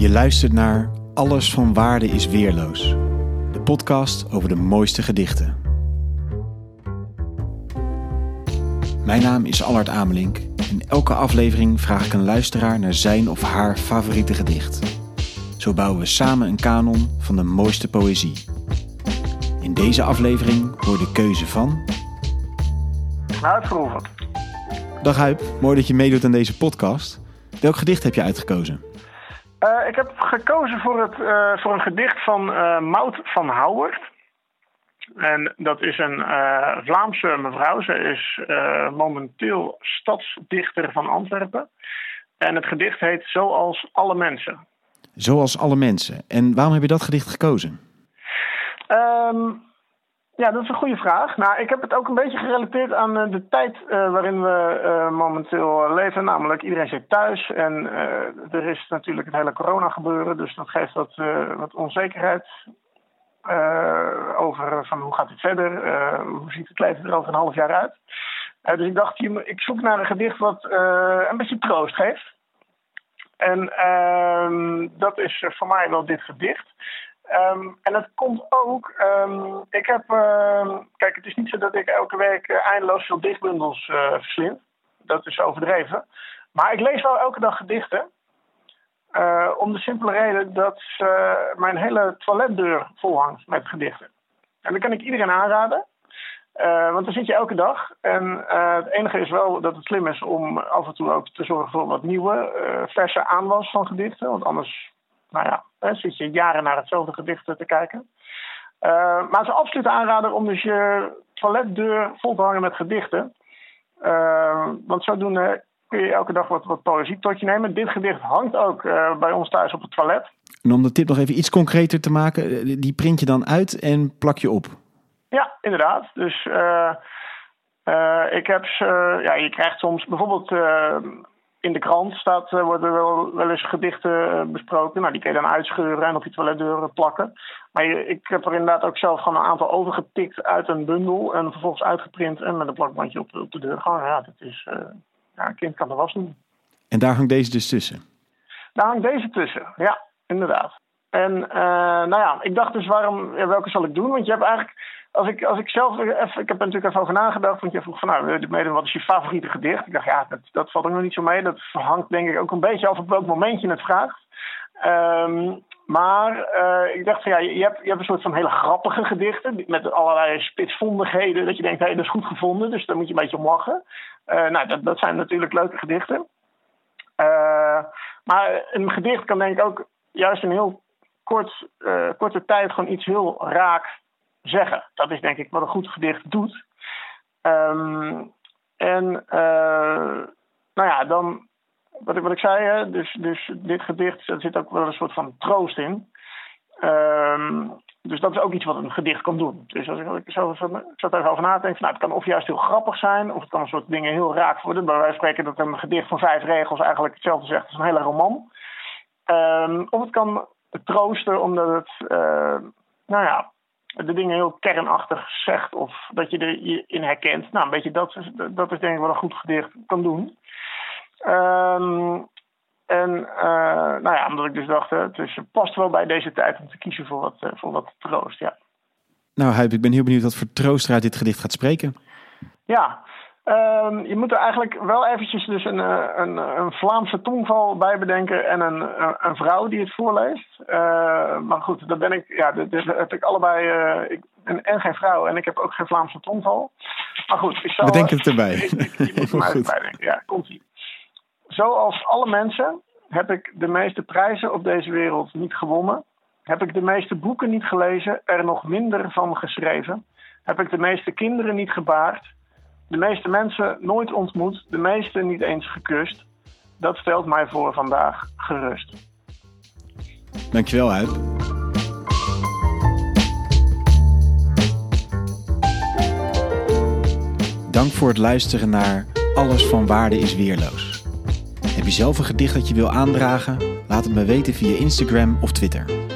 Je luistert naar Alles van Waarde is Weerloos. De podcast over de mooiste gedichten. Mijn naam is Allard Amelink. In elke aflevering vraag ik een luisteraar naar zijn of haar favoriete gedicht. Zo bouwen we samen een kanon van de mooiste poëzie. In deze aflevering hoor de keuze van... Uitgeroepen. Dag Huip, mooi dat je meedoet aan deze podcast. Welk gedicht heb je uitgekozen? Uh, ik heb gekozen voor, het, uh, voor een gedicht van uh, Maud van Houwert. En dat is een Vlaamse mevrouw. Ze is momenteel stadsdichter van Antwerpen. En het gedicht heet Zoals alle mensen. Zoals alle mensen. En waarom heb je dat gedicht gekozen? Um, ja, dat is een goede vraag. Nou, ik heb het ook een beetje gerelateerd aan uh, de tijd uh, waarin we uh, momenteel leven. Namelijk, iedereen zit thuis en er is natuurlijk het hele corona gebeuren. Dus dat geeft wat, wat onzekerheid over van hoe gaat het verder? hoe ziet het leven er over een half jaar uit? dus ik dacht, ik zoek naar een gedicht wat een beetje troost geeft. En ehm, dat is voor mij wel dit gedicht. Um, en dat komt ook. Um, ik heb. Uh, kijk, het is niet zo dat ik elke week uh, eindeloos veel dichtbundels uh, verslind. Dat is overdreven. Maar ik lees wel elke dag gedichten. Uh, om de simpele reden dat mijn hele toiletdeur vol hangt met gedichten. En dat kan ik iedereen aanraden. want dan zit je elke dag. En het enige is wel dat het slim is om af en toe ook te zorgen voor wat nieuwe, verse aanwas van gedichten. Want anders nou ja, hè, zit je jaren naar hetzelfde gedicht te kijken. Uh, maar het is een absolute aanrader om dus je toiletdeur vol te hangen met gedichten. Uh, want zodoende kun je elke dag wat, wat poëzie tot je nemen. Dit gedicht hangt ook uh, bij ons thuis op het toilet. En om de tip nog even iets concreter te maken, die print je dan uit en plak je op? Ja, inderdaad. Dus ik heb ze, ja, je krijgt soms bijvoorbeeld in de krant staat, uh, worden wel, wel eens gedichten uh, besproken. Nou, die kun je dan uitscheuren en op je toiletdeuren plakken. Maar je, ik heb er inderdaad ook zelf gewoon een aantal overgepikt uit een bundel. En vervolgens uitgeprint en met een plakbandje op, op de deur gewoon. Ja, dat is, uh, ja, een kind kan er was doen. En daar hangt deze dus tussen? Daar hangt deze tussen, ja, inderdaad. En nou ja, ik dacht dus waarom, welke zal ik doen? Want je hebt eigenlijk als ik, als ik zelf even, ik heb er natuurlijk even over nagedacht, want je vroeg van nou, wat is je favoriete gedicht? Ik dacht, ja, dat, dat valt ook nog niet zo mee. Dat hangt denk ik ook een beetje af op welk moment je het vraagt. Um, maar uh, ik dacht van ja, je hebt, je hebt een soort van hele grappige gedichten met allerlei spitsvondigheden. Dat je denkt, hé, hey, dat is goed gevonden, dus daar moet je een beetje om lachen. Uh, nou, dat, dat zijn natuurlijk leuke gedichten. Uh, maar een gedicht kan denk ik ook juist in heel kort, korte tijd gewoon iets heel raak zeggen. Dat is denk ik wat een goed gedicht doet. Um, en uh, nou ja, dan wat ik, wat ik zei, hè, dus, dus dit gedicht, er zit ook wel een soort van troost in. Um, dus dat is ook iets wat een gedicht kan doen. Dus als ik, ik zo, zat er over nadenken, nou, het kan of juist heel grappig zijn, of het kan een soort dingen heel raak worden. Wijze van spreken dat een gedicht van vijf regels eigenlijk hetzelfde zegt als een hele roman. Um, of het kan troosten omdat het, uh, nou ja, de dingen heel kernachtig zegt of dat je erin herkent. Nou, een beetje dat, is, dat is denk ik wat een goed gedicht kan doen. Um, en uh, nou ja, omdat ik dus dacht, het is, past wel bij deze tijd om te kiezen voor wat, uh, voor wat troost, ja. Nou Huip, ik ben heel benieuwd wat voor troost er uit dit gedicht gaat spreken. Ja, Um, je moet er eigenlijk wel eventjes dus een, eh, een, een Vlaamse tongval bij bedenken en een, een vrouw die het voorleest. Uh, maar goed, dat ben ik, ja, dat, dat heb ik allebei. Uh, ik ben en geen vrouw en ik heb ook geen Vlaamse tongval. Maar goed, ik zal. Bedenk het erbij. Ik, ik, je moet er maar bij denken. Ja, komt ie. Zoals alle mensen heb ik de meeste prijzen op deze wereld niet gewonnen. Heb ik de meeste boeken niet gelezen, er nog minder van geschreven. Heb ik de meeste kinderen niet gebaard de meeste mensen nooit ontmoet, de meeste niet eens gekust. Dat stelt mij voor vandaag gerust. Dankjewel, Huip. Dank voor het luisteren naar Alles van Waarde is Weerloos. Heb je zelf een gedicht dat je wil aandragen? Laat het me weten via Instagram of Twitter.